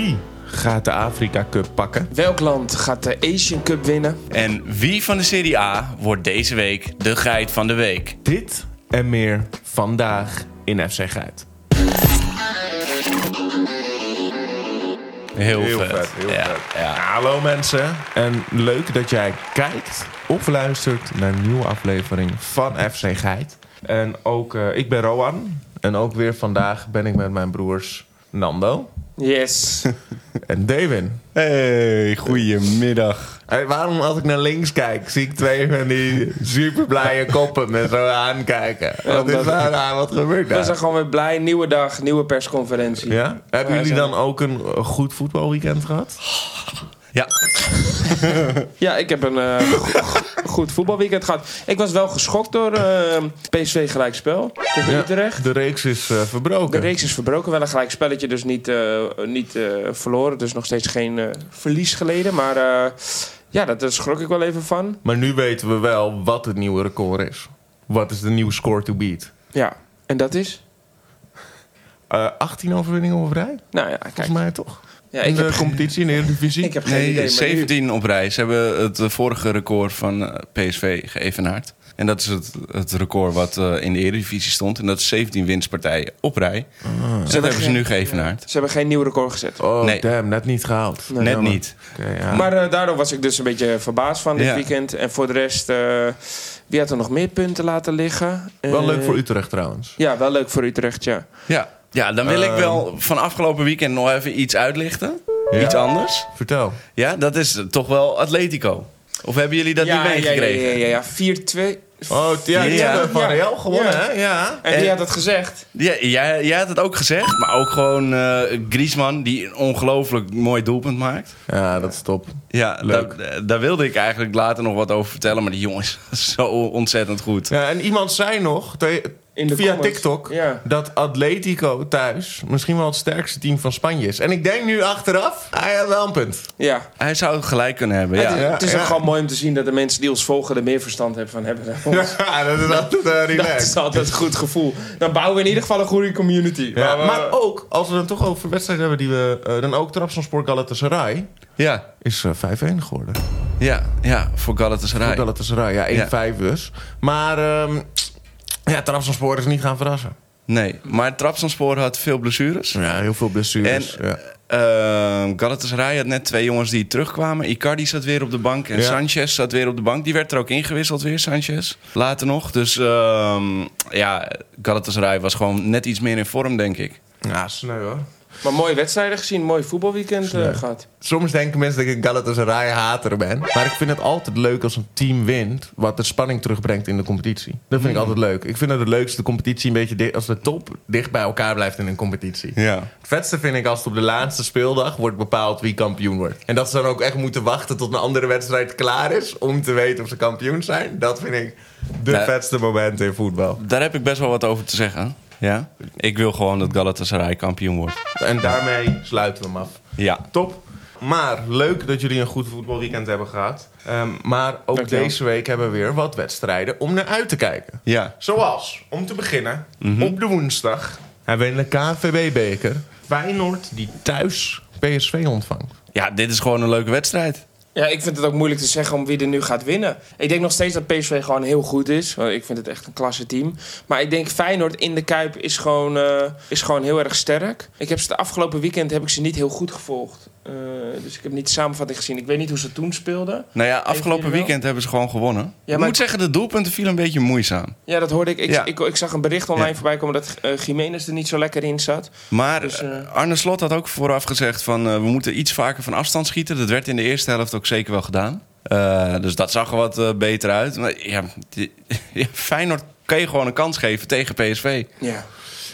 Wie gaat de Afrika Cup pakken? Welk land gaat de Asian Cup winnen? En wie van de Serie A wordt deze week de geit van de week? Dit en meer vandaag in FC Geit. Heel, Heel vet. vet, heel ja, vet. Ja. Hallo mensen en leuk dat jij kijkt of luistert naar een nieuwe aflevering van FC Geit. En ook, eh, ik ben Roan en ook weer vandaag ben ik met mijn broers Nando Yes. en Devin. Hey, goedemiddag. Hey, waarom als ik naar links kijk, zie ik twee van die super blije koppen met zo aankijken? Wat is daar aan? Wat gebeurt We zijn daar? gewoon weer blij. Nieuwe dag, nieuwe persconferentie. Ja? Hebben jullie dan ook een eh, goed voetbalweekend gehad? Ja, Ja, ik heb een eh, goed voetbalweekend gehad. Ik was wel geschokt door eh, PSV gelijkspel tegen Utrecht. De reeks is eh, verbroken. De reeks is verbroken. Wel een gelijk spelletje, dus niet, eh, niet verloren. Dus nog steeds geen verlies geleden. Maar ja, dat- daar schrok ik wel even van. Maar nu weten we wel wat het nieuwe record is. Wat is de nieuwe score to beat? Ja, en dat is? Eh 18 overwinningen op rij? Nou ja, kijk. Volgens mij toch? Ja, in ik de heb, competitie, in de Eredivisie? ik heb geen idee. nee, nu- 17 op rij. Ze hebben het eh, vorige record van eh, PSV geëvenaard. En dat is het, het record wat eh, in de Eredivisie stond. En dat is 17 winstpartijen op rij. Dus dat hebben ze nu geëvenaard. Ze hebben geen nieuw record gezet. Oh, Nee. damn, net niet gehaald. Nee, Net jammer. niet. Ja. Maar eh, daardoor was ik dus een beetje verbaasd van dit Ja. weekend. En voor de rest, eh, wie had er nog meer punten laten liggen? wel leuk voor Utrecht trouwens. Ja, wel leuk voor Utrecht, ja. Ja, ja dan wil ik wel van afgelopen weekend nog even iets uitlichten. Ja. Iets anders. Vertel. Ja, dat is toch wel Atletico. Of hebben jullie dat ja, niet ja, ja, meegekregen? ja, ja, ja. 4-2. Oh, ja, die Ja. hebben van. Real gewonnen, Ja. hè? Ja. En wie Eh, had dat gezegd? Ja, jij, jij had het ook gezegd, maar ook gewoon eh Griezmann, die een ongelooflijk mooi doelpunt maakt. Ja, dat is top. Ja, Leuk. Daar, daar wilde ik eigenlijk later nog wat over vertellen, maar die jongen is zo ontzettend goed. Ja, en iemand zei nog In de via comments. TikTok Ja. dat Atletico thuis misschien wel het sterkste team van Spanje is. En ik denk nu achteraf, hij had wel een punt. Ja. Hij zou het gelijk kunnen hebben, ja. het is, ja, het is ja. ook gewoon mooi om te zien dat de mensen die ons volgen er meer verstand hebben van hebben. dan ons. Ja, dat is altijd uh, Dat relaxed. is altijd een goed gevoel. Dan bouwen we in ieder geval een goede community. Ja, we- maar ook, als we het toch over wedstrijden hebben die we... eh, dan ook Trabzonspor Galatasaray Ja, is eh, 5-1 geworden. ja, ja, voor Galatasaray. Voor Galatasaray, ja, 1-5 dus. Maar ja, Trabzonspor is niet gaan verrassen. Nee, maar Trabzonspor had veel blessures. Ja, heel veel blessures. En ja. eh, Galatasaray had net twee jongens die terugkwamen. Icardi zat weer op de bank en Ja. Sanchez zat weer op de bank. Die werd er ook ingewisseld weer, Sanchez. Later nog. Dus ehm, ja, Galatasaray was gewoon net iets meer in vorm, denk ik. ja, sneu hoor. Maar mooie wedstrijden gezien, mooi voetbalweekend eh, Nee. gehad. Soms denken mensen dat ik een Galatasaray-hater ben. Maar ik vind het altijd leuk als een team wint... wat de spanning terugbrengt in de competitie. Dat vind ik altijd leuk. Ik vind het het leukste de competitie een beetje... als de top dicht bij elkaar blijft in een competitie. Ja. Het vetste vind ik als het op de laatste speeldag wordt bepaald wie kampioen wordt. En dat ze dan ook echt moeten wachten tot een andere wedstrijd klaar is... om te weten of ze kampioen zijn. Dat vind ik de vetste momenten in voetbal. Daar heb ik best wel wat over te zeggen. Ja? Ik wil gewoon dat Galatasaray kampioen wordt. En daarmee sluiten we hem af. Ja. Top. Maar leuk dat jullie een goed voetbalweekend hebben gehad. Ehm, maar ook Dankjewel. deze week hebben we weer wat wedstrijden om naar uit te kijken. Ja. Zoals, om te beginnen, op de woensdag hebben we in de KNVB-beker Feyenoord die thuis PSV ontvangt. Ja, dit is gewoon een leuke wedstrijd. Ja, ik vind het ook moeilijk te zeggen om wie er nu gaat winnen. Ik denk nog steeds dat PSV gewoon heel goed is. Ik vind het echt een klasse team. Maar ik denk Feyenoord in de Kuip is gewoon, eh, is gewoon heel erg sterk. Ik heb ze de afgelopen weekend heb ik ze niet heel goed gevolgd. Eh, dus ik heb niet de samenvatting gezien. Ik weet niet hoe ze toen speelden. Nou ja, afgelopen weekend hebben ze gewoon gewonnen. ik maar- moet zeggen, de doelpunten vielen een beetje moeizaam. Ja, dat hoorde ik. Ik, Ja. ik, ik zag een bericht online Ja. voorbij komen dat eh Jiménez er niet zo lekker in zat. Maar Dus, eh, Arne Slot had ook vooraf gezegd van... we moeten iets vaker van afstand schieten. Dat werd in de eerste helft ook zeker wel gedaan. Eh, dus dat zag er wat beter uit. Maar ja, die, ja, Feyenoord kan je gewoon een kans geven tegen PSV. Ja.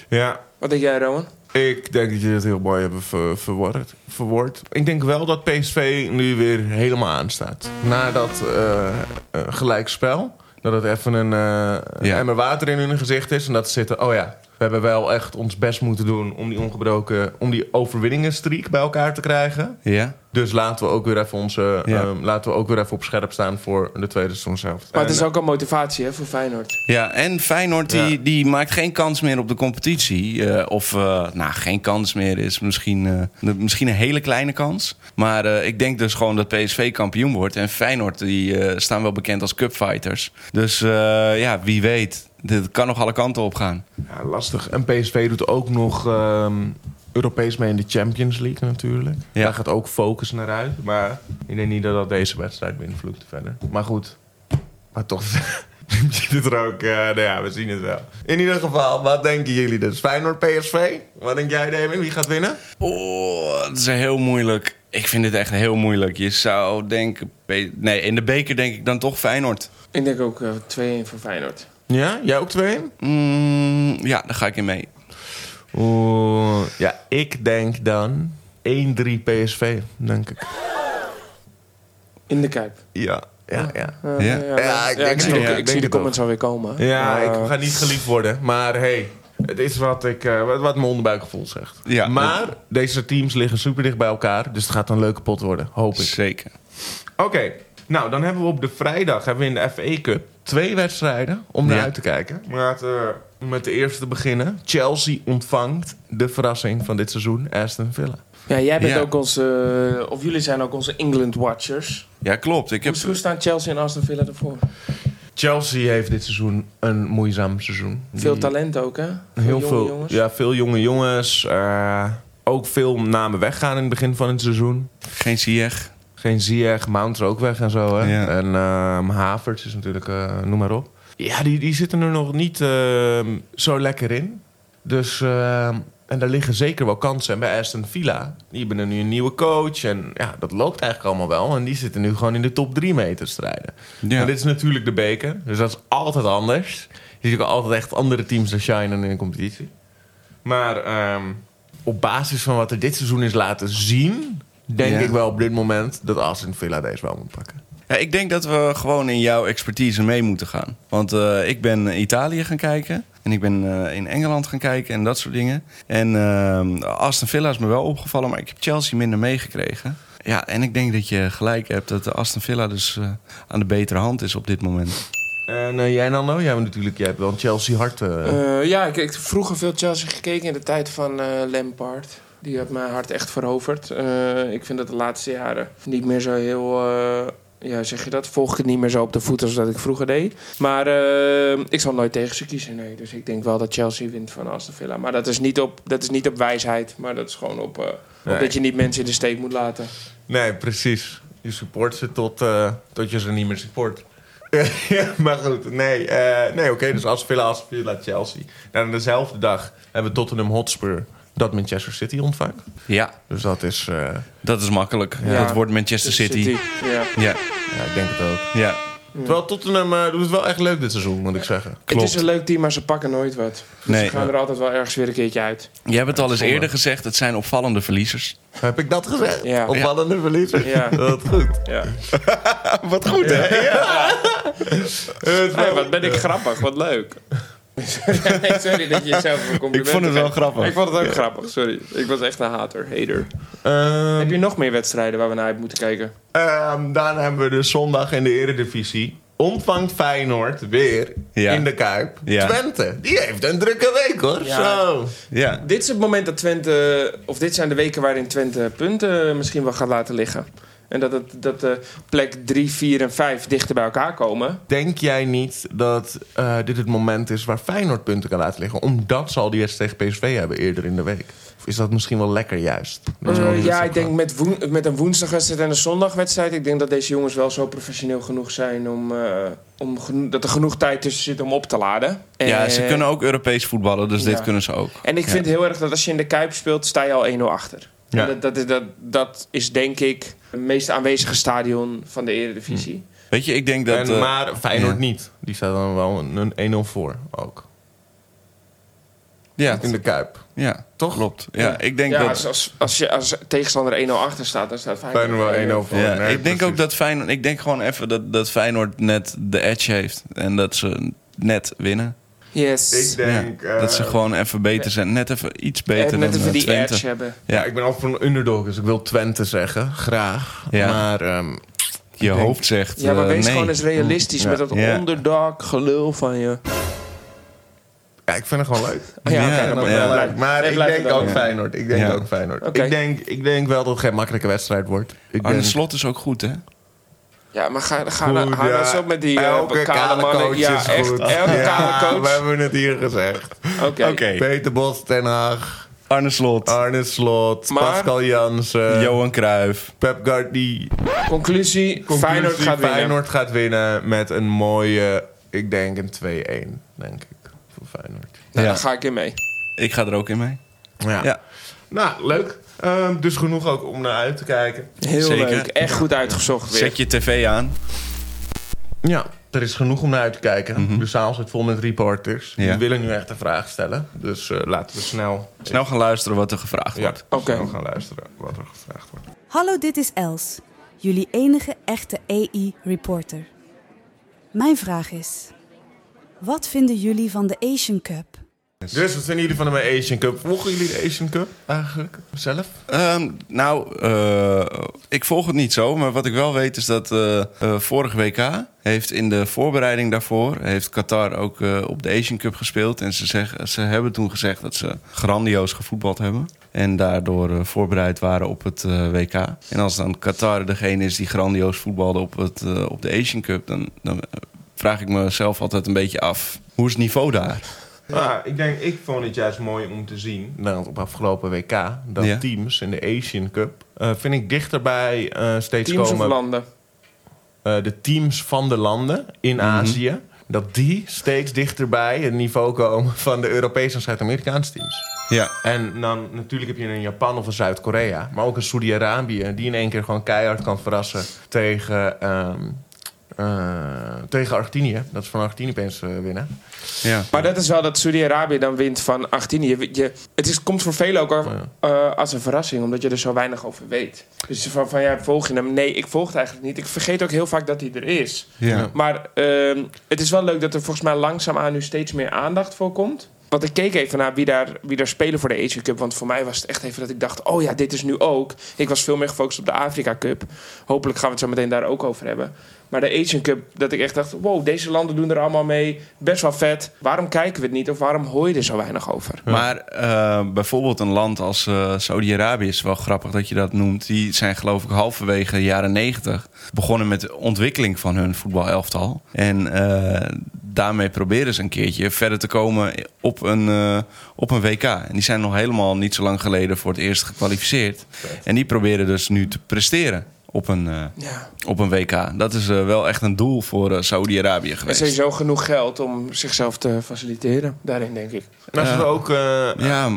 Ja, Wat denk jij, Rowan? Ik denk dat jullie het heel mooi hebben ver- verwoord. verwoord. Ik denk wel dat PSV nu weer helemaal aanstaat. Na dat eh, eh, gelijkspel. Dat het even een eh Ja. emmer water in hun gezicht is. En dat ze zitten, oh ja, We hebben wel echt ons best moeten doen om die ongebroken, om die overwinningenstreak bij elkaar te krijgen. Ja. Dus laten we ook weer even onze, Ja. ehm, laten we ook weer even op scherp staan voor de tweede seizoen zelf. Maar het is En, ook een motivatie hè, voor Feyenoord. Ja, en Feyenoord die, Ja. die maakt geen kans meer op de competitie. Eh, of, eh, nou, geen kans meer is misschien, eh, misschien een hele kleine kans. Maar eh, ik denk dus gewoon dat PSV kampioen wordt. En Feyenoord die eh, staan wel bekend als cupfighters. Dus eh, ja, wie weet. Dit kan nog alle kanten op gaan. ja, lastig. En PSV doet ook nog ehm, Europees mee in de Champions League natuurlijk. Ja. Daar gaat ook focus naar uit. Maar ik denk niet dat dat deze wedstrijd beïnvloedt verder. Maar goed, maar toch zit het er ook... eh, nou ja, we zien het wel. In ieder geval, wat denken jullie dus? Feyenoord, PSV? Wat denk jij, Damien? Wie gaat winnen? Oh, dat is heel moeilijk. Ik vind dit echt heel moeilijk. Je zou denken... Nee, in de beker denk ik dan toch Feyenoord. Ik denk ook eh 2-1 voor Feyenoord. Ja, jij ook 2 Mm, ja, daar ga ik in mee. Oeh, ja, ik denk dan 1-3 PSV, denk ik. In de Kuip. Ja, ja, ja. Eh, Ja? Ja, ik ik, denk zie, de, ook. ik Ik zie denk de het comments alweer komen. Ja, ik ga niet geliefd worden. Maar hey, het is wat, ik, eh, wat, wat mijn onderbuikgevoel zegt. Ja, maar deze teams liggen super dicht bij elkaar. Dus het gaat een leuke pot worden, hoop ik. Zeker. Oké, nou dan hebben we op de vrijdag hebben we in de FA Cup twee wedstrijden om naar Ja. uit te kijken. We laten met de eerste te beginnen. Chelsea ontvangt de verrassing van dit seizoen, Aston Villa. ja, jij bent Ja. ook onze... Of jullie zijn ook onze England Watchers. Ja, klopt. Ik heb... Hoe, hoe staan Chelsea en Aston Villa ervoor? Chelsea heeft dit seizoen een moeizaam seizoen. Veel Die- talent ook, hè? Heel jonge veel, jongens. ja, veel jonge jongens. eh, ook veel namen weggaan in het begin van het seizoen. Geen Ziyech. Geen Ziyech, Mount is ook weg en zo. Hè? Ja. En ehm Havertz is natuurlijk, eh, noem maar op. Ja, die, die zitten er nog niet ehm, zo lekker in. Dus, ehm, en daar liggen zeker wel kansen. En bij Aston Villa, die hebben nu een nieuwe coach. En ja, dat loopt eigenlijk allemaal wel. En die zitten nu gewoon in de top 3 mee te strijden. Ja. Maar dit is natuurlijk de beker, dus dat is altijd anders. Je ziet ook altijd echt andere teams er shinen in de competitie. Maar op basis van wat er dit seizoen is laten zien... denk Ja. ik wel op dit moment dat Aston Villa deze wel moet pakken. Ja, ik denk dat we gewoon in jouw expertise mee moeten gaan. Want eh, ik ben in Italië gaan kijken. En ik ben eh, in Engeland gaan kijken en dat soort dingen. En ehm, Aston Villa is me wel opgevallen, maar ik heb Chelsea minder meegekregen. Ja, en ik denk dat je gelijk hebt dat de Aston Villa dus eh, aan de betere hand is op dit moment. En eh, jij Nando? Jij, hebt natuurlijk, jij hebt wel een Chelsea hart. ja, ik heb vroeger veel Chelsea gekeken in de tijd van eh, Lampard. Die heeft mijn hart echt veroverd. Eh, ik vind dat de laatste jaren niet meer zo heel... eh, ja, zeg je dat? Volg ik het niet meer zo op de voet als dat ik vroeger deed. Maar eh, ik zal nooit tegen ze kiezen, nee. Dus ik denk wel dat Chelsea wint van Aston Villa. Maar dat is niet op, dat is niet op wijsheid. Maar dat is gewoon op, Nee. op dat je niet mensen in de steek moet laten. Nee, precies. Je support ze tot, tot je ze niet meer support. ja, maar goed, nee. nee, oké, dus Aston Villa, Aston Villa, Chelsea. En dezelfde dag hebben we Tottenham Hotspur dat Manchester City ontvangt. Ja, Dus dat is... eh, dat is makkelijk. Ja. Dat wordt Manchester City. Ja. Ja, ja, ik denk het ook. ja. Terwijl Tottenham eh, doet het wel echt leuk dit seizoen, moet ik zeggen. Het Klopt. is een leuk team, maar ze pakken nooit wat. Dus Nee. ze gaan er altijd wel ergens weer een keertje uit. Je hebt het al eens zonde. eerder gezegd, het zijn opvallende verliezers. Heb ik dat gezegd? Ja. Opvallende verliezer. Ja. Dat goed. Ja. Wat goed, hè? Hey, wat ben ik grappig, wat leuk. Sorry, sorry dat je jezelf een compliment Ik vond het wel grappig. Ik vond het ook grappig, sorry. Ik was echt een hater, hater. Ehm, Heb je nog meer wedstrijden waar we naar uit moeten kijken? ehm, daarna hebben we dus zondag in de Eredivisie. Ontvangt Feyenoord weer Ja. in de Kuip. Ja. Twente, die heeft een drukke week hoor. Ja. Zo. Ja. Dit is het moment dat Twente... Of dit zijn de weken waarin Twente punten misschien wel gaat laten liggen. En dat, het, dat de plek 3, 4 en 5 dichter bij elkaar komen. Denk jij niet dat eh, dit het moment is waar Feyenoord punten kan laten liggen? Omdat ze al die wedstrijd tegen PSV hebben eerder in de week. Of is dat misschien wel lekker juist? Eh, ja, ik denk met, woen- met een woensdagwedstrijd en een zondagwedstrijd. Ik denk dat deze jongens wel zo professioneel genoeg zijn om, eh, om geno- dat er genoeg tijd tussen zit om op te laden. ja, En- ze kunnen ook Europees voetballen, dus Ja. dit kunnen ze ook. En ik Ja. vind heel erg dat als je in de Kuip speelt, sta je al 1-0 achter. Ja. Dat, dat, is- dat, dat is denk ik het meest aanwezige stadion van de Eredivisie. Weet je, ik denk dat... en, eh, maar Feyenoord ja. niet. Die staat dan wel een, een 1-0 voor ook. ja, In de Kuip. ja, Toch? klopt. Ja, ik denk ja, dat... als, als, als je als tegenstander 1-0 achter staat, dan staat Feyenoord Feyenoord wel 1-0 voor. Ja, Nee, ik denk precies. ook dat Feyenoord... Ik denk gewoon even dat, dat Feyenoord net de edge heeft. En dat ze net winnen. Yes. Ik denk... Ja, dat ze eh, gewoon even beter zijn. Net even iets Eh, beter net dan even eh, die Twente. edge hebben. Ja, ik ben altijd voor een underdog, dus ik wil Twente zeggen. Graag. Ja. Maar ehm, Je denk- hoofd zegt Ja, maar eh, wees nee. gewoon eens realistisch Ja. met dat Ja. underdog gelul van je. ja, ik vind het gewoon leuk. Ja, Ja, oké, Ik vind dan het ja. wel blijf- leuk. Maar nee, ik denk ook. Feyenoord. Ik denk Ja. ook Feyenoord. Ik, denk, ik denk wel dat het geen makkelijke wedstrijd wordt. Ik Arne denk, Slot is ook goed, hè? Ja, maar ga, ga, Goed, nou- hou nou ja. eens op met die eh, elke kale kale coach Ja, is echt. goed. Elke Ja, kale We coach. hebben het hier gezegd. Oké. Peter Bos, Ten Haag, Arne Slot, Arne Slot, Maar- Pascal Jansen, Johan Cruijff. Pep Guardie. Conclusie, Conclusie, Feyenoord gaat winnen. Feyenoord gaat winnen met een mooie, ik denk een 2-1, denk ik, voor Feyenoord. Nou, Ja. Daar ga ik in mee. Ik ga er ook in mee. Ja. Ja. Nou, leuk. Ehm, dus genoeg ook om naar uit te kijken. Heel Zeker. leuk. Echt goed uitgezocht weer. Zet je tv aan. Ja, er is genoeg om naar uit te kijken. Mhm. De zaal zit vol met reporters. Ja. Die willen nu echt een vraag stellen. Dus eh, laten we snel, Snel gaan luisteren wat er gevraagd ja, wordt. Oké. snel gaan luisteren wat er gevraagd wordt. Hallo, dit is Els, jullie enige echte AI-reporter. Mijn vraag is: wat vinden jullie van de Asian Cup? Dus wat vinden jullie van de Asian Cup? Volgen jullie de Asian Cup eigenlijk zelf? Ehm, nou, eh, ik volg het niet zo. Maar wat ik wel weet is dat eh eh, vorige WK heeft in de voorbereiding daarvoor... heeft Qatar ook op de Asian Cup gespeeld. En ze, zeggen, ze hebben toen gezegd dat ze grandioos gevoetbald hebben. En daardoor voorbereid waren op het WK. En als dan Qatar degene is die grandioos voetbalde op, het, op de Asian Cup... dan, dan vraag ik mezelf altijd een beetje af... hoe is het niveau daar? Ja, ik denk, ik vond het juist mooi om te zien, nou, op afgelopen WK, dat Ja. teams in de Asian Cup, eh, vind ik dichterbij eh steeds Teams komen. landen. eh, de teams van de landen in Mhm. Azië, dat die steeds dichterbij het niveau komen van de Europese en Zuid-Amerikaanse teams. Ja, En dan natuurlijk heb je een Japan of een Zuid-Korea, maar ook een Saudi-Arabië, die in één keer gewoon keihard kan verrassen tegen, ehm, eh, tegen Argentinië. Dat is van Argentinië opeens eh, winnen. ja. Maar dat is wel dat Saudi-Arabië dan wint van Argentinië. Je, het is, komt voor velen ook al, eh, als een verrassing, omdat je er zo weinig over weet. Dus van, van ja, volg je hem? Nee, ik volg het eigenlijk niet. Ik vergeet ook heel vaak dat hij er is. ja. Maar ehm, het is wel leuk dat er volgens mij langzaamaan nu steeds meer aandacht voor komt. Want ik keek even naar wie daar, wie daar spelen voor de Asia Cup. Want voor mij was het echt even dat ik dacht... oh ja, dit is nu ook. Ik was veel meer gefocust op de Afrika Cup. Hopelijk gaan we het zo meteen daar ook over hebben. Maar de Asian Cup, dat ik echt dacht... wow, deze landen doen er allemaal mee. Best wel vet. Waarom kijken we het niet? Of waarom hoor je er zo weinig over? Maar eh, bijvoorbeeld een land als eh Saudi-Arabië is wel grappig dat je dat noemt. Die zijn geloof ik halverwege de jaren negentig begonnen met de ontwikkeling van hun voetbalelftal. En eh, daarmee proberen ze een keertje verder te komen op een, op een WK. En die zijn nog helemaal niet zo lang geleden voor het eerst gekwalificeerd. En die proberen dus nu te presteren op een, eh, Ja. op een WK. Dat is eh, wel echt een doel voor eh, Saudi-Arabië Er geweest. is sowieso genoeg geld om zichzelf te faciliteren. Daarin, denk ik. Maar ze Ja. hebben ook... eh, Ja,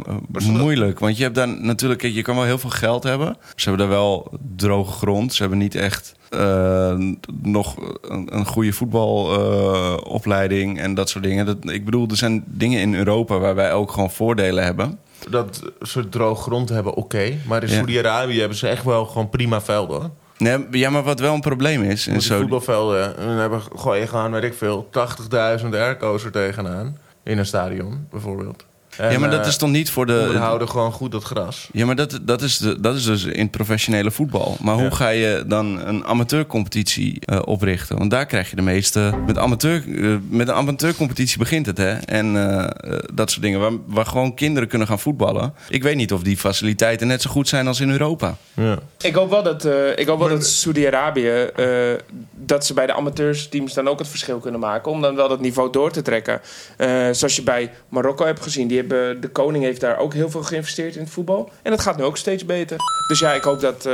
moeilijk. Want je hebt daar natuurlijk, kijk, je kan wel heel veel geld hebben. Ze hebben daar wel droge grond. Ze hebben niet echt eh, nog een, een goede voetbalopleiding en dat soort dingen. Dat, ik bedoel, er zijn dingen in Europa waar wij ook gewoon voordelen hebben. dat ze droog grond hebben, oké. Maar in Ja. Saudi-Arabië hebben ze echt wel gewoon prima velden. hoor. Nee, ja, maar wat wel een probleem is. In Saudi- voetbalvelden. En dan hebben gooi je gewoon, weet ik veel, 80.000 airco's er tegenaan. In een stadion, bijvoorbeeld. En, ja, maar dat eh, is toch niet voor de. onderhouden gewoon goed dat gras. Ja, maar dat, dat, is de, dat is dus in het professionele voetbal. Maar hoe Ja. ga je dan een amateurcompetitie eh, oprichten? Want daar krijg je de meeste... Met, amateur, eh, met een amateurcompetitie begint het, hè? En dat soort dingen. Waar, waar gewoon kinderen kunnen gaan voetballen. Ik weet niet of die faciliteiten net zo goed zijn als in Europa. Ja. Ik hoop wel dat, eh, ik hoop wel dat Saudi-Arabië... eh, dat ze bij de amateursteams dan ook het verschil kunnen maken... om dan wel dat niveau door te trekken. Eh, zoals je bij Marokko hebt gezien. Die hebben, de koning heeft daar ook heel veel geïnvesteerd in het voetbal. En dat gaat nu ook steeds beter. Dus ja, ik hoop dat eh,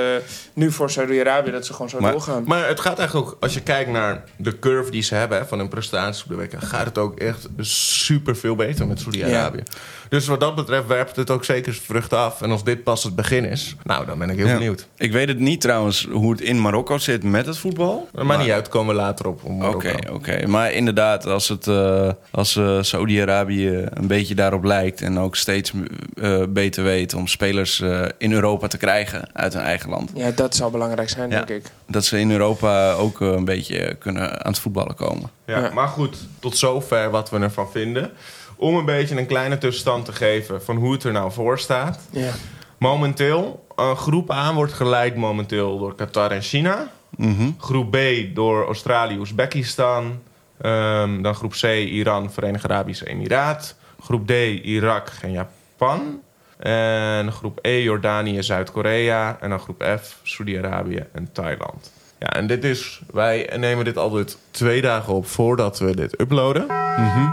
nu voor Saudi-Arabië... dat ze gewoon zo Maar- doorgaan. Maar het gaat eigenlijk ook, als je kijkt naar de curve die ze hebben hè, van hun prestaties op de WK, gaat het ook echt super veel beter met Saudi-Arabië. Dus wat dat betreft werpt het ook zeker zijn vrucht af. En als dit pas het begin is, nou, dan ben ik heel Ja. benieuwd. Ik weet het niet trouwens hoe het in Marokko zit met het voetbal. Maar, maar niet uit, komen we later op. om Oké, oké. Maar inderdaad, als, het, eh, als eh, Saudi-Arabië een beetje daarop lijkt lijkt. En ook steeds eh, beter weet om spelers eh, in Europa te krijgen uit hun eigen land. Ja, dat zou belangrijk zijn, Ja. denk ik. Dat ze in Europa ook eh, een beetje kunnen aan het voetballen komen. Ja, Ja. Maar goed, tot zover wat we ervan vinden. Om een beetje een kleine tussenstand te geven van hoe het er nou voor staat. Ja. Momenteel, groep A wordt geleid momenteel door Qatar en China. Mhm. Groep B door Australië, Oezbekistan. Ehm, dan groep C, Iran, Verenigde Arabische Emiraat. Groep D, Irak en Japan. En groep E, Jordanië, Zuid-Korea. En dan groep F, Saudi-Arabië en Thailand. Ja, en dit is, wij nemen dit altijd twee dagen op voordat we dit uploaden.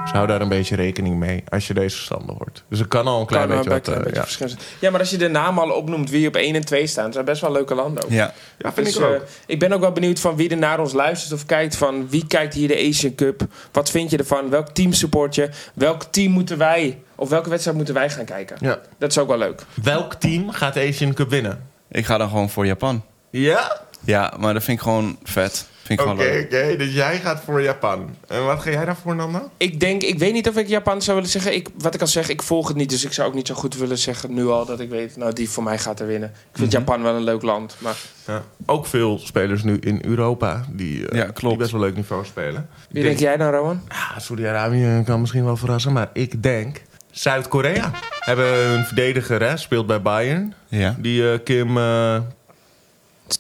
Dus hou daar een beetje rekening mee als je deze standen hoort. Dus het kan al een klein Kan beetje wat... klein eh, beetje ja. verschil zijn. Ja, maar als je de namen al opnoemt wie op 1 en 2 staan, zijn best wel leuke landen ook. Ja. ja, vind Dus, ik ook. eh, ik ben ook wel benieuwd van wie er naar ons luistert of kijkt van wie kijkt hier de Asian Cup. Wat vind je ervan? Welk team support je? Welk team moeten wij, of welke wedstrijd moeten wij gaan kijken? ja. Dat is ook wel leuk. Welk team gaat de Asian Cup winnen? Ik ga dan gewoon voor Japan. Ja? Ja, maar dat vind ik gewoon vet. Vind ik Oké, gewoon leuk. oké. Dus jij gaat voor Japan. En wat ga jij daarvoor, Nanda? Ik denk, ik weet niet of ik Japan zou willen zeggen. Ik, wat ik al zeg, ik volg het niet. Dus ik zou ook niet zo goed willen zeggen nu al dat ik weet, nou die voor mij gaat er winnen. Ik vind Japan wel een leuk land. Maar Ja. Ook veel spelers nu in Europa die, eh, Ja, klopt. die best wel leuk niveau spelen. wie denk jij dan, Rowan? Ja, Saudi-Arabië kan misschien wel verrassen, maar ik denk... Zuid-Korea hebben een verdediger, hè, speelt bij Bayern. Ja. Die eh, Kim... eh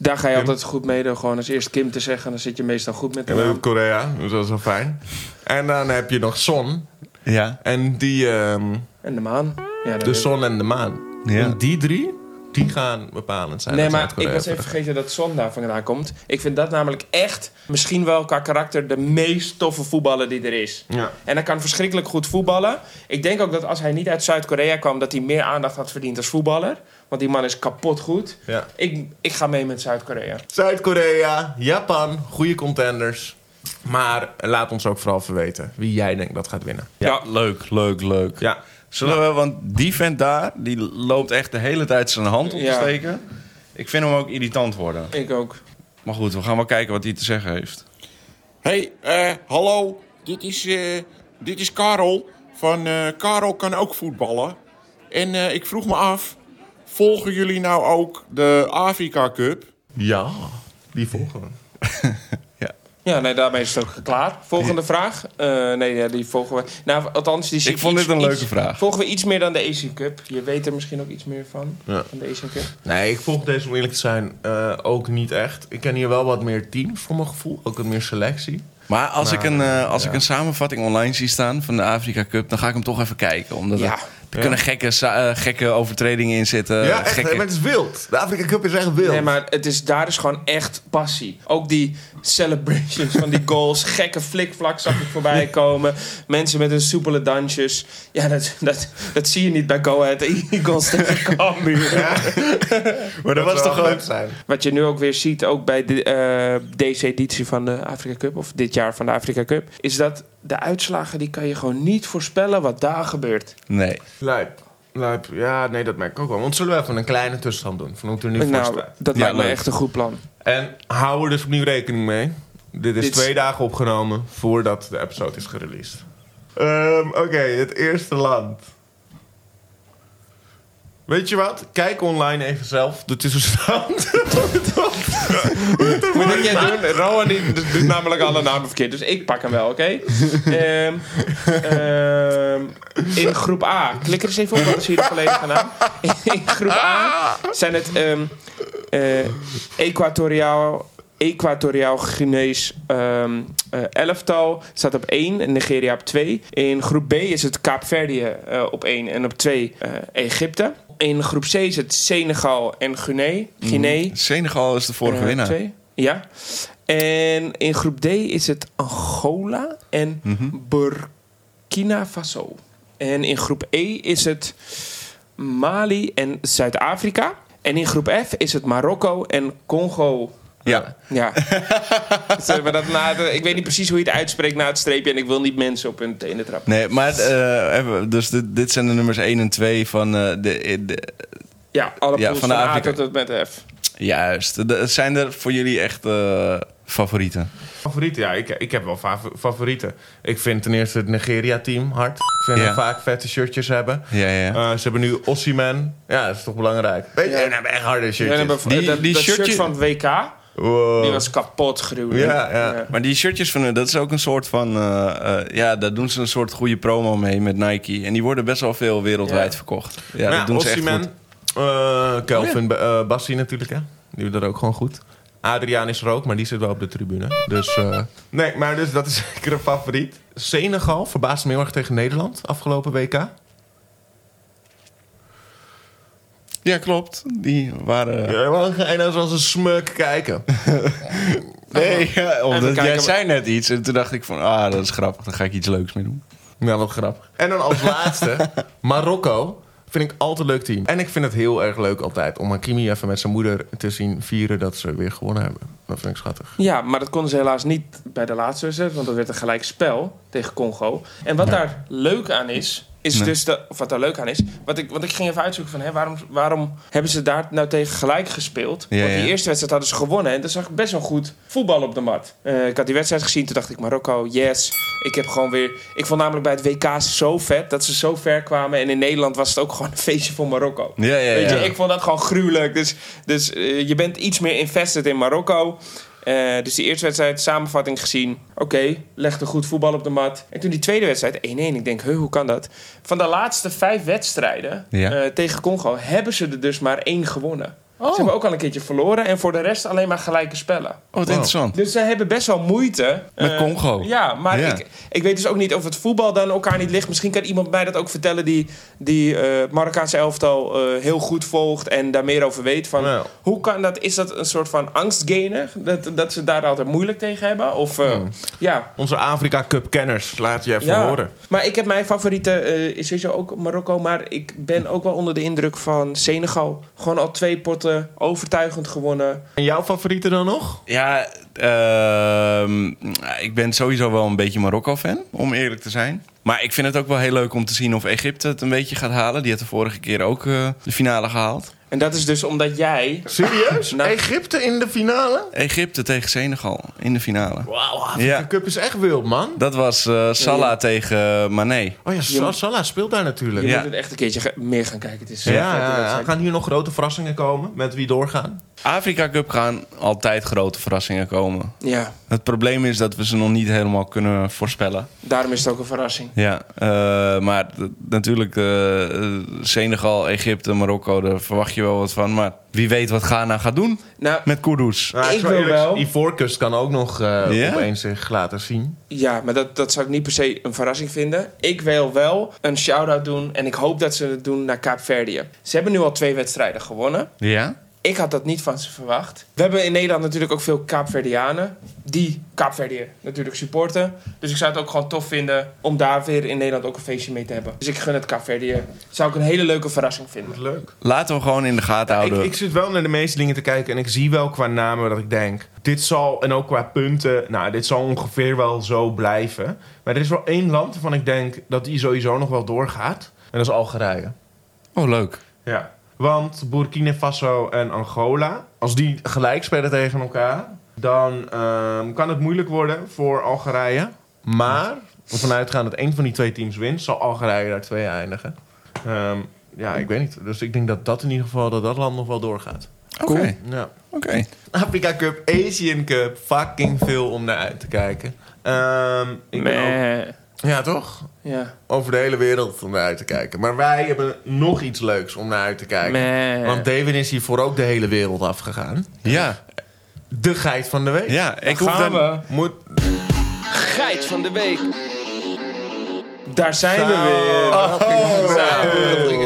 Daar ga je Kim? altijd goed mee door. Gewoon als eerst Kim te zeggen, dan zit je meestal goed met naam. Korea, dus dat is wel fijn. En dan heb je nog Son. Ja. En die... ehm, En de maan. Ja, de zon en de maan. Ja. En die drie, die gaan bepalend zijn. Nee, maar ik was even vergeten dat Son daar vandaan komt. Ik vind dat namelijk echt, misschien wel qua karakter, de meest toffe voetballer die er is. Ja. En hij kan verschrikkelijk goed voetballen. Ik denk ook dat als hij niet uit Zuid-Korea kwam, dat hij meer aandacht had verdiend als voetballer. Want die man is kapot goed. ja. Ik, ik ga mee met Zuid-Korea. Zuid-Korea, Japan, goede contenders. Maar laat ons ook vooral verweten wie jij denkt dat gaat winnen. Ja, leuk, leuk, leuk. Ja, Zullen we, want die vent daar, die loopt echt de hele tijd zijn hand op te Ja. steken. Ik vind hem ook irritant worden. Ik ook. Maar goed, we gaan wel kijken wat hij te zeggen heeft. Hey, eh, hallo. Dit is, eh, dit is Karel. Van eh, Karel kan ook voetballen. En eh, ik vroeg me af, volgen jullie nou ook de Afrika Cup? ja die volgen we. Ja, nee, daarmee is het ook klaar. Volgende vraag. Eh, nee, ja, die volgen we. Nou, althans, die zie Ik vond iets- dit een leuke iets- vraag. Volgen we iets meer dan de Asian Cup. Je weet er misschien ook iets meer van. Ja. Van de Asian Cup. Nee, ik volg deze om eerlijk te zijn eh, ook niet echt. Ik ken hier wel wat meer teams voor mijn gevoel. Ook wat meer selectie. Maar als, Nou, ik, een, eh, als ja. ik een samenvatting online zie staan van de Afrika Cup, dan ga ik hem toch even kijken. Omdat Ja. Er kunnen gekke, eh, gekke overtredingen in zitten. ja, echt. gekke... Maar het is wild. De Afrika Cup is echt wild. Nee, maar het is, daar is gewoon echt passie. Ook die celebrations van die goals. Gekke flikvlak zag ik voorbij komen. Mensen met hun soepele dansjes. Ja, dat, dat, dat zie je niet bij Go Ahead Eagles tegen Cambuur. maar dat was toch gewoon... leuk zijn. Wat je nu ook weer ziet, ook bij de, eh, deze editie van de Afrika Cup... of dit jaar van de Afrika Cup... is dat de uitslagen, die kan je gewoon niet voorspellen wat daar gebeurt. Nee. Lijp. Lijp. Ja, nee, dat merk ik ook wel. Want zullen we even een kleine tussenstand doen van hoe het er nu voor Nou, staat? dat Ja, lijkt me leuk. echt een goed plan. En hou er dus opnieuw rekening mee. Dit is Dit is- twee dagen opgenomen voordat de episode is gereleased. Ehm, Oké, het eerste land. Weet je wat? Kijk online even zelf de tussenstand. Moet ik jij doen? Rowan die doet namelijk alle namen verkeerd. Dus ik pak hem wel, oké? Ehm, ehm, in groep A. Klik er eens even op, wat is hier de volledige naam? In groep A zijn het ehm eh, Equatoriaal... Equatoriaal Guinees ehm, eh, elftal staat op 1 en Nigeria op 2. In groep B is het Kaapverdië eh, op 1 en op 2 eh, Egypte. In groep C is het Senegal en Guinea. Guinea. Senegal is de vorige Eh, winnaar. twee. Ja. En in groep D is het Angola en Mhm. Burkina Faso. En in groep E is het Mali en Zuid-Afrika. En in groep F is het Marokko en Congo. Ja. Ja. Dat de- ik weet niet precies hoe je het uitspreekt na het streepje... en ik wil niet mensen op hun tenen trappen. Nee, maar eh, even, dus dit, dit zijn de nummers 1 en 2 van eh, de, de... Ja, alle Ja, van van, de A Afrika. tot met F. Juist. De- zijn er voor jullie echt eh, favorieten? Favorieten? Ja, ik, ik heb wel fa- favorieten. Ik vind ten eerste het Nigeria-team hard. Ik vind Ja. dat vaak vette shirtjes hebben. Ja, ja. Eh, ze hebben nu Ossiman. Ja, dat is toch belangrijk. Weet je, Ja. en hebben echt harde shirtjes. Die- dat, die dat shirt shirtje- van het WK, Wow. die was kapot gruwelijk. Ja, ja. Maar die shirtjes van hun, dat is ook een soort van... eh, eh, ja, daar doen ze een soort goede promo mee met Nike. En die worden best wel veel wereldwijd Ja. verkocht. Ja, dat doen ze echt goed. eh, Kelvin uh, Bassi natuurlijk, hè. Die doen dat ook gewoon goed. Adriaan is er ook, maar die zit wel op de tribune. Dus, eh, nee, maar dus dat is zeker een favoriet. Senegal verbaasde me heel erg tegen Nederland afgelopen WK. Ja, klopt. Die waren... Ja, ga je nou zoals een smuk kijken. Nee, ja, omdat jij zei net iets. En toen dacht ik van, ah, dat is grappig. Daar ga ik iets leuks mee doen. Ja, wat grappig. En dan als laatste, Marokko. Vind ik altijd een leuk team. En ik vind het heel erg leuk altijd om Hakimi even met zijn moeder te zien vieren dat ze weer gewonnen hebben. Dat vind ik schattig. Ja, maar dat konden ze helaas niet bij de laatste wedstrijd, want dat werd een gelijk spel tegen Congo. En wat daar leuk aan is, is Nee. dus de, of wat daar leuk aan is, wat ik, want ik ging even uitzoeken van, hè, waarom, waarom hebben ze daar nou tegen gelijk gespeeld? Ja, want die ja. eerste wedstrijd hadden ze gewonnen en daar zag ik best wel goed voetbal op de mat. Eh, ik had die wedstrijd gezien, toen dacht ik Marokko, yes. Ik heb gewoon weer, ik vond namelijk bij het WK zo vet dat ze zo ver kwamen en in Nederland was het ook gewoon een feestje voor Marokko. Ja, ja, Weet je, ik vond dat gewoon gruwelijk. Dus, dus eh, je bent iets meer invested in Marokko. Eh, dus die eerste wedstrijd, samenvatting gezien. Oké, legde goed voetbal op de mat. En toen die tweede wedstrijd, 1-1. Ik denk, hoe kan dat? Van de laatste vijf wedstrijden Ja. eh, tegen Congo... hebben ze er dus maar één gewonnen. Oh. Ze hebben ook al een keertje verloren. En voor de rest alleen maar gelijke spellen. Oh, wat interessant. Dus ze hebben best wel moeite. Met Eh, Congo. Ja, maar Ja. Ik, ik weet dus ook niet of het voetbal dan elkaar niet ligt. Misschien kan iemand mij dat ook vertellen die, die eh, het Marokkaanse elftal eh, heel goed volgt en daar meer over weet. Van. Hoe kan dat? Is dat een soort van angstgener? Dat, dat ze daar altijd moeilijk tegen hebben? Of eh, ja. Onze Afrika Cup kenners, laat je even ja. horen. Maar ik heb mijn favoriete, eh, is sowieso ook Marokko. Maar ik ben ook wel onder de indruk van Senegal. Gewoon al twee potten overtuigend gewonnen. En jouw favorieten dan nog? Ja, ehm, ik ben sowieso wel een beetje Marokko-fan, om eerlijk te zijn. Maar ik vind het ook wel heel leuk om te zien of Egypte het een beetje gaat halen. Die had de vorige keer ook eh, de finale gehaald. En dat is dus omdat jij... Serieus? Nou- Egypte in de finale? Egypte tegen Senegal in de finale. Wauw, Afrika Ja. Cup is echt wild, man. Dat was eh, Salah Ja. tegen Mané. Oh ja, Sa- Salah speelt daar natuurlijk. Je Ja. moet het echt een keertje meer gaan kijken. Het is Ja. Gaan hier nog grote verrassingen komen met wie doorgaan? Afrika Cup gaan altijd grote verrassingen komen. Ja, Het probleem is dat we ze nog niet helemaal kunnen voorspellen. daarom is het ook een verrassing. Ja, eh, maar natuurlijk eh, eh, Senegal, Egypte, Marokko, daar verwacht je wel wat van. Maar wie weet wat Ghana gaat doen Nou, met Kudus. Nou, Ik wil eerlijk wel- Ivoorkust kan ook nog eh, Ja? opeens zich laten zien. ja, maar dat, dat zou ik niet per se een verrassing vinden. Ik wil wel een shout-out doen en ik hoop dat ze het doen naar Kaapverdië. Ze hebben nu al twee wedstrijden gewonnen. Ja? Ik had dat niet van ze verwacht. We hebben in Nederland natuurlijk ook veel Kaapverdianen. Die Kaapverdië natuurlijk supporten. Dus ik zou het ook gewoon tof vinden om daar weer in Nederland ook een feestje mee te hebben. Dus ik gun het Kaapverdië. Zou ik een hele leuke verrassing vinden. Leuk. Laten we gewoon in de gaten Ik, houden. ik zit wel naar de meeste dingen te kijken en ik zie wel qua namen dat ik denk... Dit zal, en ook qua punten, nou, dit zal ongeveer wel zo blijven. Maar er is wel één land waarvan ik denk dat die sowieso nog wel doorgaat. En dat is Algerije. Oh, leuk. Ja. Want Burkina Faso en Angola, als die gelijk spelen tegen elkaar, dan ehm, kan het moeilijk worden voor Algerije. Maar, ervan uitgaan dat één van die twee teams wint, zal Algerije daar twee eindigen. Ehm, ja, ik weet niet. Dus ik denk dat dat in ieder geval, dat dat land nog wel doorgaat. Oké. Ja. Oké. Afrika Cup, Asian Cup, fucking veel om naar uit te kijken. Ehm, ik ben ook-. Ja, toch? Ja. Over de hele wereld om naar uit te kijken. Maar wij hebben nog iets leuks om naar uit te kijken. Want David is hiervoor ook de hele wereld afgegaan. Ja. De geit van de week. Ja, ik hoef gaan dan... we. Moet... Geit van de week. Daar zijn we weer. Oh.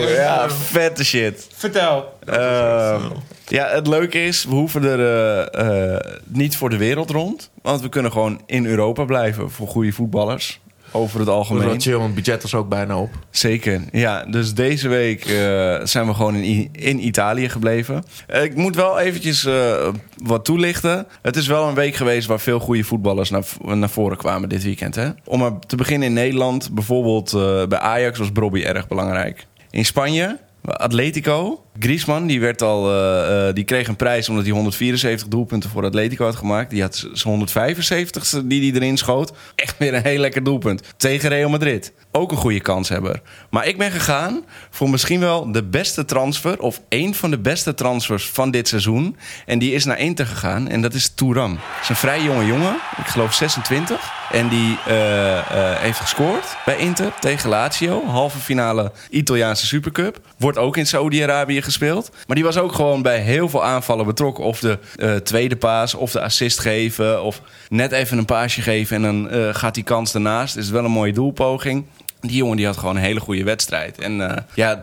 Ja, vette shit. Vertel. Ehm, ja, het leuke is, we hoeven er eh, eh, niet voor de wereld rond. Want we kunnen gewoon in Europa blijven voor goede voetballers. Over het Dat algemeen. chill, want het budget is ook bijna op. Zeker, ja. Dus deze week eh, zijn we gewoon in, I- in Italië gebleven. Ik moet wel eventjes eh, wat toelichten. Het is wel een week geweest waar veel goede voetballers naar, naar voren kwamen dit weekend. Hè? Om maar te beginnen in Nederland, bijvoorbeeld eh, bij Ajax was Brobby erg belangrijk. In Spanje, Atletico, Griezmann, die, werd al, eh, eh, die kreeg een prijs omdat hij 174 doelpunten voor Atletico had gemaakt. Die had zijn 175 die hij erin schoot. Echt weer een heel lekker doelpunt. Tegen Real Madrid. Ook een goede kanshebber. Maar ik ben gegaan voor misschien wel de beste transfer... of één van de beste transfers van dit seizoen. En die is naar Inter gegaan en dat is Touram. Dat is een vrij jonge jongen, ik geloof 26... En die eh, eh, heeft gescoord bij Inter tegen Lazio. Halve finale Italiaanse Supercup. Wordt ook in Saudi-Arabië gespeeld. Maar die was ook gewoon bij heel veel aanvallen betrokken. Of de uh, tweede paas, of de assist geven. Of net even een paasje geven en dan gaat die kans ernaast. Is wel een mooie doelpoging. Die jongen die had gewoon een hele goede wedstrijd. En ja,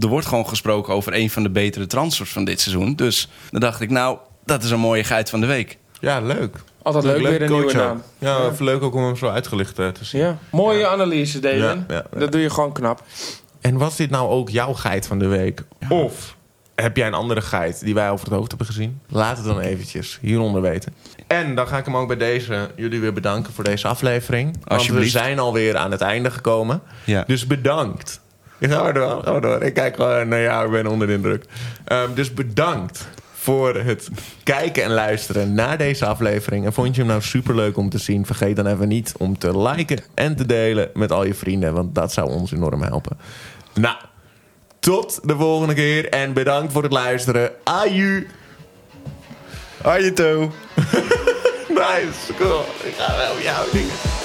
er wordt gewoon gesproken over een van de betere transfers van dit seizoen. Dus dan dacht ik, nou, dat is een mooie geit van de week. Ja, leuk. Altijd leuk, weer een nieuwe coach naam. Ja, even leuk ook om hem zo uitgelicht te zien. Ja. Mooie analyse, Delen. Ja, ja, ja. Dat doe je gewoon knap. En was dit nou ook jouw geit van de week? Of heb jij een andere geit die wij over het hoofd hebben gezien? Laat het dan eventjes hieronder weten. En dan ga ik hem ook bij deze jullie weer bedanken voor deze aflevering. Want we zijn alweer aan het einde gekomen. Ja. Dus bedankt. Ja, ga maar door, ga maar door. Ik kijk gewoon naar jou, ik ben onder de indruk. Ehm, dus bedankt voor het kijken en luisteren naar deze aflevering. En vond je hem nou superleuk om te zien? Vergeet dan even niet om te liken en te delen met al je vrienden. Want dat zou ons enorm helpen. Nou, tot de volgende keer. En bedankt voor het luisteren. Aju. Arjeto. Nice, cool. Ik ga wel jouw dingen.